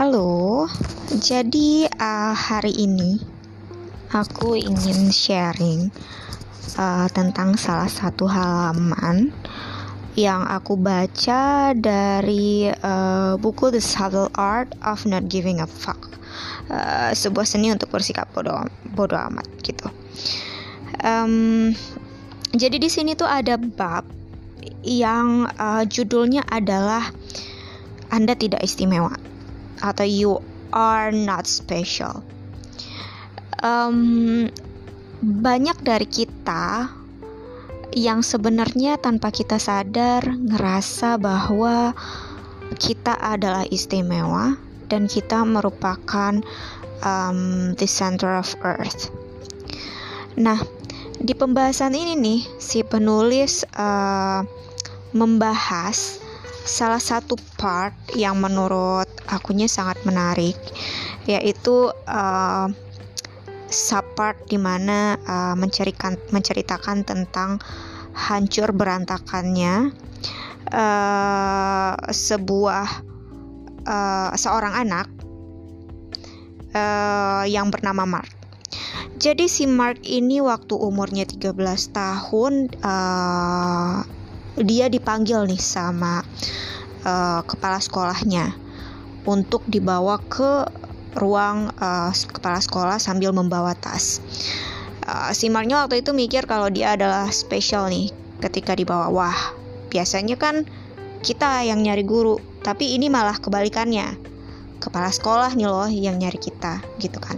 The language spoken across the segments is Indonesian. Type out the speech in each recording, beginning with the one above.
Halo, jadi uh, hari ini aku ingin sharing uh, tentang salah satu halaman yang aku baca dari uh, buku The Subtle Art of Not Giving a Fuck, uh, sebuah seni untuk bersikap bodoh bodoh amat gitu. Um, jadi di sini tuh ada bab yang uh, judulnya adalah Anda tidak istimewa atau you are not special. Um, banyak dari kita yang sebenarnya tanpa kita sadar ngerasa bahwa kita adalah istimewa dan kita merupakan um, the center of earth. Nah, di pembahasan ini nih si penulis uh, membahas salah satu part yang menurut akunya sangat menarik yaitu uh, subpart di mana uh, menceritakan menceritakan tentang hancur berantakannya uh, sebuah uh, seorang anak uh, yang bernama Mark. Jadi si Mark ini waktu umurnya 13 tahun uh, dia dipanggil nih sama uh, kepala sekolahnya untuk dibawa ke ruang uh, kepala sekolah sambil membawa tas. Uh, si Marknya waktu itu mikir kalau dia adalah spesial nih ketika dibawa. Wah, biasanya kan kita yang nyari guru, tapi ini malah kebalikannya. Kepala sekolah nih loh yang nyari kita, gitu kan.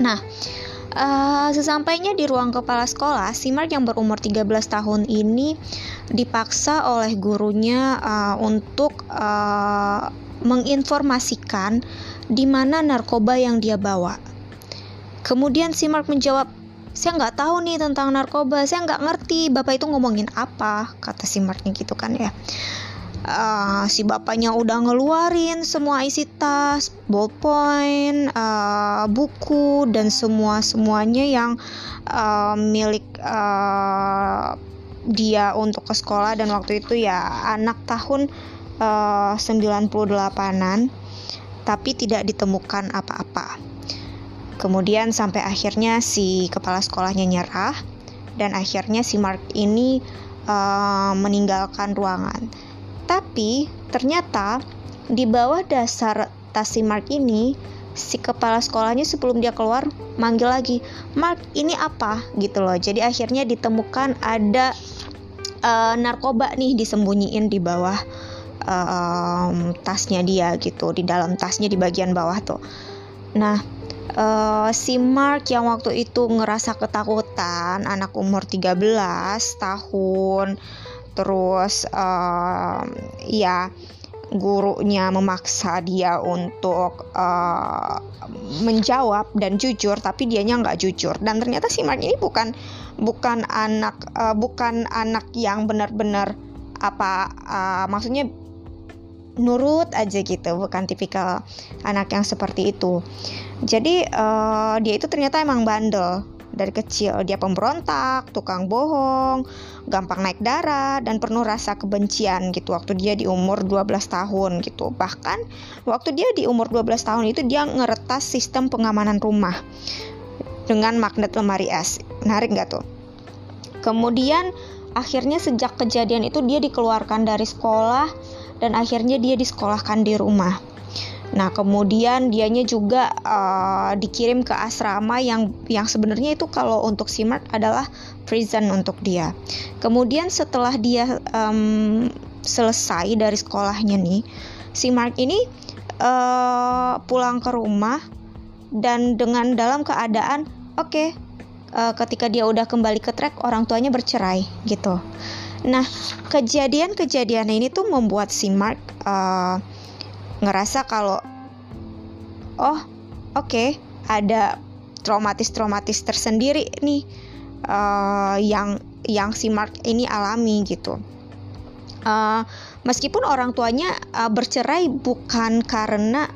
Nah, Uh, sesampainya di ruang kepala sekolah, si Mark yang berumur 13 tahun ini dipaksa oleh gurunya uh, untuk uh, menginformasikan di mana narkoba yang dia bawa. Kemudian si Mark menjawab, saya nggak tahu nih tentang narkoba, saya nggak ngerti bapak itu ngomongin apa, kata si Marknya gitu kan ya uh, si bapaknya udah ngeluarin semua isi tas, ballpoint, uh, buku dan semua semuanya yang uh, milik uh, dia untuk ke sekolah dan waktu itu ya anak tahun uh, 98-an tapi tidak ditemukan apa-apa. Kemudian sampai akhirnya si kepala sekolahnya nyerah dan akhirnya si Mark ini uh, meninggalkan ruangan tapi ternyata di bawah dasar tas si Mark ini si kepala sekolahnya sebelum dia keluar manggil lagi Mark ini apa? gitu loh. Jadi akhirnya ditemukan ada uh, narkoba nih disembunyiin di bawah um, tasnya dia gitu di dalam tasnya di bagian bawah tuh. Nah uh, si Mark yang waktu itu ngerasa ketakutan anak umur 13 tahun terus uh, ya gurunya memaksa dia untuk uh, menjawab dan jujur tapi dianya nggak jujur. Dan ternyata si Mark ini bukan bukan anak uh, bukan anak yang benar-benar apa uh, maksudnya nurut aja gitu bukan tipikal anak yang seperti itu. Jadi uh, dia itu ternyata emang bandel dari kecil dia pemberontak, tukang bohong, gampang naik darah dan penuh rasa kebencian gitu waktu dia di umur 12 tahun gitu. Bahkan waktu dia di umur 12 tahun itu dia ngeretas sistem pengamanan rumah dengan magnet lemari es. Menarik nggak tuh? Kemudian akhirnya sejak kejadian itu dia dikeluarkan dari sekolah dan akhirnya dia disekolahkan di rumah Nah, kemudian dianya juga uh, dikirim ke asrama yang yang sebenarnya itu kalau untuk si Mark adalah prison untuk dia. Kemudian setelah dia um, selesai dari sekolahnya nih, si Mark ini uh, pulang ke rumah dan dengan dalam keadaan oke, okay, uh, ketika dia udah kembali ke track orang tuanya bercerai gitu. Nah, kejadian-kejadian ini tuh membuat si Mark uh, ngerasa kalau oh oke okay, ada traumatis-traumatis tersendiri nih uh, yang yang si Mark ini alami gitu. Uh, meskipun orang tuanya uh, bercerai bukan karena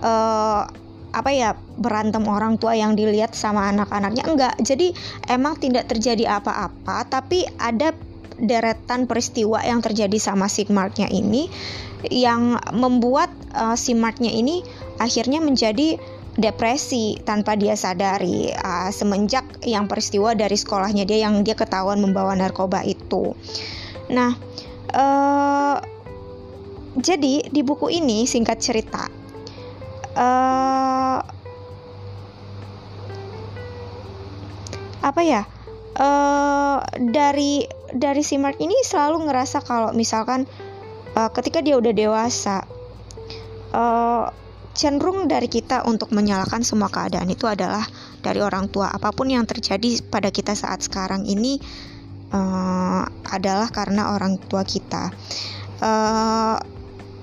uh, apa ya berantem orang tua yang dilihat sama anak-anaknya enggak jadi emang tidak terjadi apa-apa tapi ada deretan peristiwa yang terjadi sama si Marknya ini yang membuat uh, si Marknya ini akhirnya menjadi depresi tanpa dia sadari uh, semenjak yang peristiwa dari sekolahnya dia yang dia ketahuan membawa narkoba itu. Nah, uh, jadi di buku ini singkat cerita, uh, apa ya? Uh, dari dari si Mark ini selalu ngerasa kalau misalkan uh, ketika dia udah dewasa. Uh, cenderung dari kita untuk menyalahkan semua keadaan itu adalah dari orang tua. Apa pun yang terjadi pada kita saat sekarang ini uh, adalah karena orang tua kita. Uh,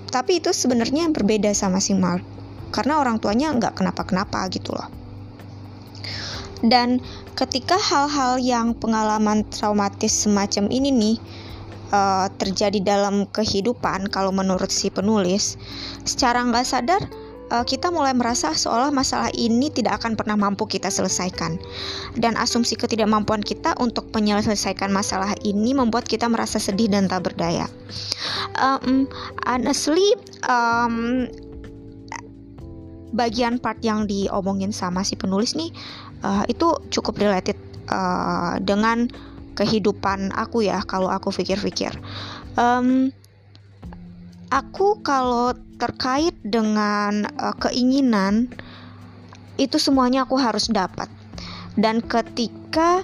tapi itu sebenarnya berbeda sama si Mark karena orang tuanya nggak kenapa-kenapa gitu loh. Dan ketika hal-hal yang pengalaman traumatis semacam ini nih uh, terjadi dalam kehidupan, kalau menurut si penulis, secara nggak sadar uh, kita mulai merasa seolah masalah ini tidak akan pernah mampu kita selesaikan. Dan asumsi ketidakmampuan kita untuk menyelesaikan masalah ini membuat kita merasa sedih dan tak berdaya. Um, honestly, um, bagian part yang diomongin sama si penulis nih uh, itu cukup related uh, dengan kehidupan aku ya kalau aku pikir-pikir. Um, aku kalau terkait dengan uh, keinginan itu semuanya aku harus dapat dan ketika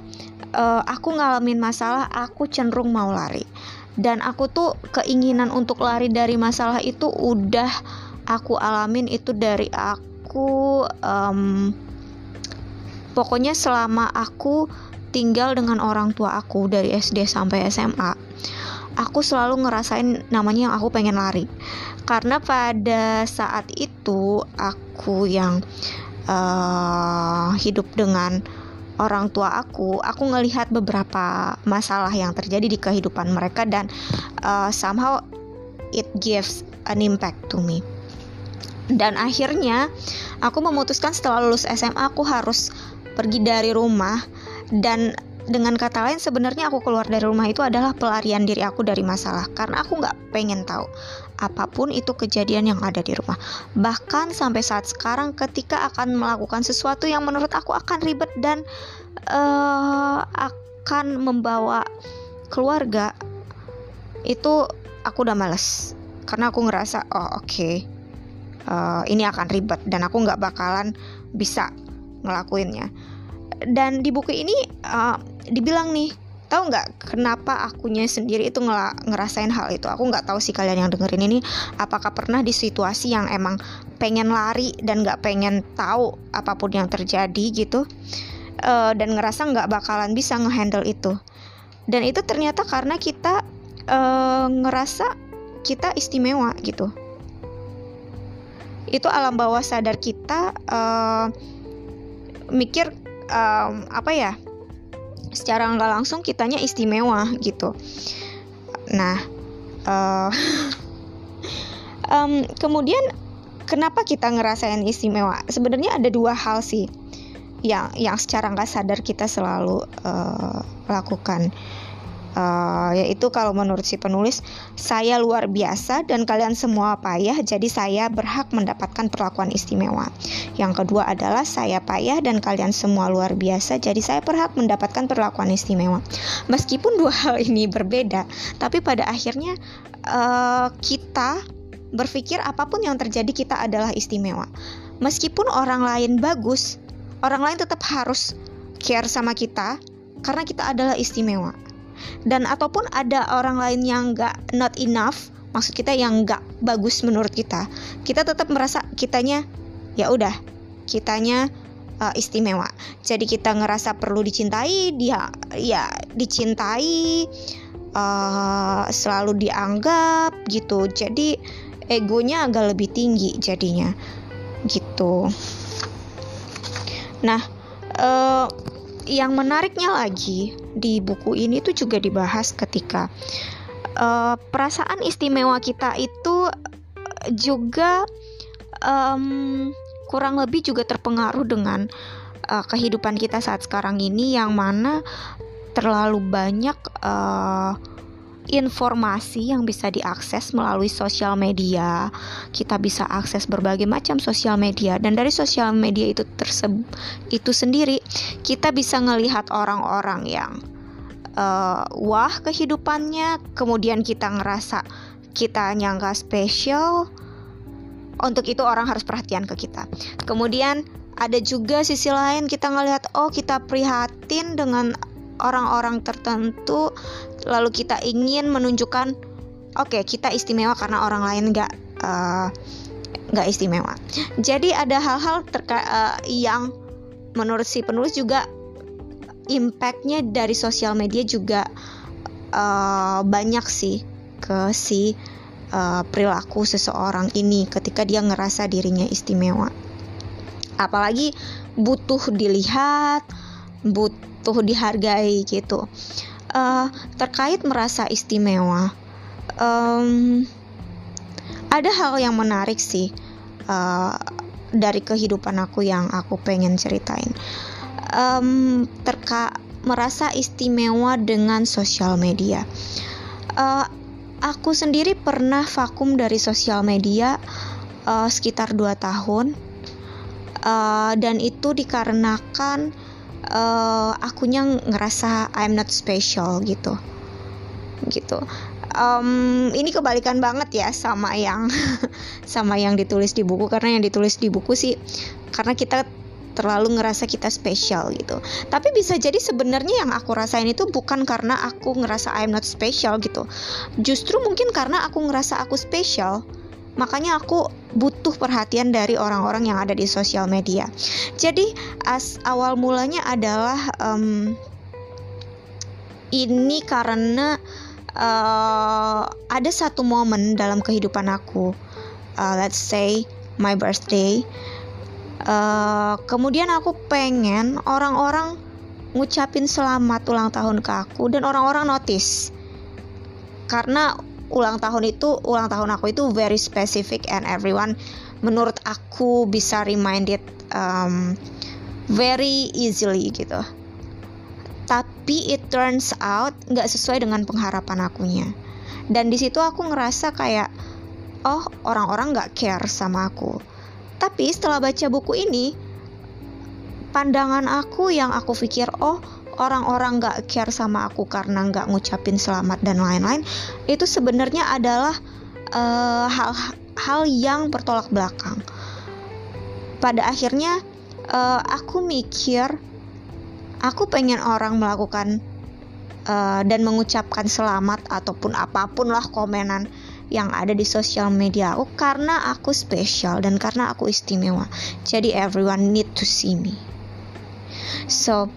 uh, aku ngalamin masalah aku cenderung mau lari dan aku tuh keinginan untuk lari dari masalah itu udah aku alamin itu dari aku um, pokoknya selama aku tinggal dengan orang tua aku dari SD sampai SMA aku selalu ngerasain namanya yang aku pengen lari karena pada saat itu aku yang uh, hidup dengan orang tua aku, aku ngelihat beberapa masalah yang terjadi di kehidupan mereka dan uh, somehow it gives an impact to me. Dan akhirnya aku memutuskan setelah lulus SMA aku harus pergi dari rumah dan dengan kata lain sebenarnya aku keluar dari rumah itu adalah pelarian diri aku dari masalah. Karena aku nggak pengen tahu apa pun itu kejadian yang ada di rumah. Bahkan sampai saat sekarang ketika akan melakukan sesuatu yang menurut aku akan ribet dan uh, akan membawa keluarga itu aku udah males. Karena aku ngerasa oh oke okay, uh, ini akan ribet dan aku nggak bakalan bisa ngelakuinnya dan di buku ini uh, dibilang nih tahu nggak kenapa akunya sendiri itu ngerasain hal itu? Aku nggak tahu sih kalian yang dengerin ini apakah pernah di situasi yang emang pengen lari dan nggak pengen tahu apa pun yang terjadi gitu uh, dan ngerasa nggak bakalan bisa ngehandle itu? Dan itu ternyata karena kita uh, ngerasa kita istimewa gitu. Itu alam bawah sadar kita uh, mikir um, apa ya secara nggak langsung kitanya istimewa gitu. Nah uh, um, kemudian kenapa kita ngerasain istimewa? Sebenarnya ada dua hal sih yang yang secara nggak sadar kita selalu uh, lakukan uh, yaitu kalau menurut si penulis saya luar biasa dan kalian semua payah jadi saya berhak mendapatkan perlakuan istimewa. Yang kedua adalah saya payah dan kalian semua luar biasa jadi saya berhak mendapatkan perlakuan istimewa. Meskipun dua hal ini berbeda tapi pada akhirnya uh, kita berpikir apa pun yang terjadi kita adalah istimewa. Meskipun orang lain bagus orang lain tetap harus care sama kita karena kita adalah istimewa dan ataupun ada orang lain yang nggak not enough maksud kita yang nggak bagus menurut kita kita tetap merasa kitanya ya udah kitanya uh, istimewa. Jadi kita ngerasa perlu dicintai dia ya dicintai uh, selalu dianggap gitu. Jadi egonya agak lebih tinggi jadinya gitu. Nah uh, yang menariknya lagi di buku ini tuh juga dibahas ketika uh, perasaan istimewa kita itu juga um, kurang lebih juga terpengaruh dengan uh, kehidupan kita saat sekarang ini yang mana terlalu banyak uh, informasi yang bisa diakses melalui sosial media. Kita bisa akses berbagai macam sosial media dan dari sosial media itu tersebut itu sendiri kita bisa melihat orang-orang yang uh, wah kehidupannya, kemudian kita ngerasa kita nyangka spesial. Untuk itu orang harus perhatian ke kita. Kemudian ada juga sisi lain kita ngelihat oh kita prihatin dengan orang-orang tertentu lalu kita ingin menunjukkan oke okay, kita istimewa karena orang lain nggak uh, nggak istimewa. Jadi ada hal-hal terka uh, yang menurut si penulis juga impactnya dari sosial media juga uh, banyak sih ke si uh, perilaku seseorang ini ketika dia ngerasa dirinya istimewa. Apalagi butuh dilihat butuh dihargai gitu. Uh, terkait merasa istimewa um, ada hal yang menarik sih uh, dari kehidupan aku yang aku pengen ceritain. Um, terka merasa istimewa dengan sosial media. Uh, aku sendiri pernah vakum dari sosial media uh, sekitar 2 tahun. Uh, dan itu dikarenakan uh, akunya ngerasa I'm not special gitu gitu um, ini kebalikan banget ya sama yang sama yang ditulis di buku karena yang ditulis di buku sih karena kita terlalu ngerasa kita spesial gitu. Tapi bisa jadi sebenarnya yang aku rasain itu bukan karena aku ngerasa I'm not special gitu. Justru mungkin karena aku ngerasa aku spesial makanya aku butuh perhatian dari orang-orang yang ada di sosial media. Jadi as awal mulanya adalah um, ini karena uh, ada satu momen dalam kehidupan aku, uh, let's say my birthday. Uh, kemudian aku pengen orang-orang ngucapin selamat ulang tahun ke aku dan orang-orang notice karena ulang tahun itu ulang tahun aku itu very specific and everyone menurut aku bisa reminded um, very easily gitu. Tapi it turns out nggak sesuai dengan pengharapan akunya. Dan di situ aku ngerasa kayak oh orang-orang nggak care sama aku. Tapi setelah baca buku ini pandangan aku yang aku pikir oh orang-orang gak care sama aku karena gak ngucapin selamat dan lain-lain itu sebenarnya adalah uh, hal hal yang bertolak belakang. Pada akhirnya uh, aku mikir aku pengen orang melakukan uh, dan mengucapkan selamat ataupun apa pun lah komenan yang ada di sosial media aku karena aku spesial dan karena aku istimewa. Jadi everyone need to see me. So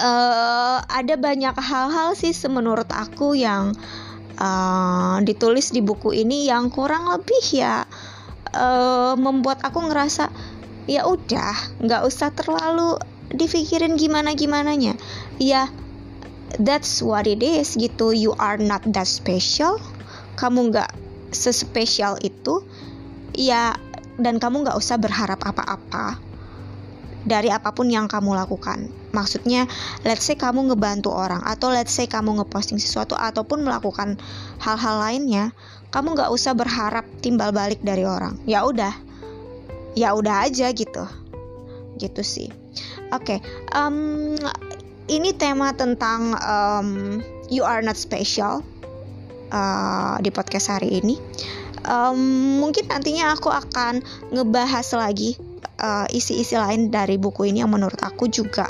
uh, ada banyak hal-hal sih menurut aku yang uh, ditulis di buku ini yang kurang lebih ya uh, membuat aku ngerasa ya udah nggak usah terlalu dipikirin gimana gimananya ya that's what it is gitu. You are not that special. Kamu nggak sespesial itu. Ya dan kamu nggak usah berharap apa-apa dari apa pun yang kamu lakukan. Maksudnya, let's say kamu ngebantu orang atau let's say kamu ngeposting sesuatu ataupun melakukan hal-hal lainnya, kamu nggak usah berharap timbal balik dari orang. Ya udah, ya udah aja gitu, gitu sih. Oke, okay, um, ini tema tentang um, you are not special uh, di podcast hari ini. Um, mungkin nantinya aku akan ngebahas lagi uh, isi-isi lain dari buku ini yang menurut aku juga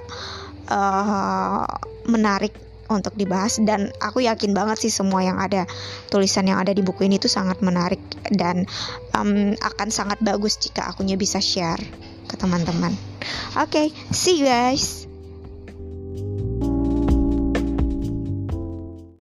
uh, menarik untuk dibahas dan aku yakin banget sih semua yang ada tulisan yang ada di buku ini tuh sangat menarik dan um, akan sangat bagus jika akunya bisa share ke teman-teman. Oke, okay, see you guys.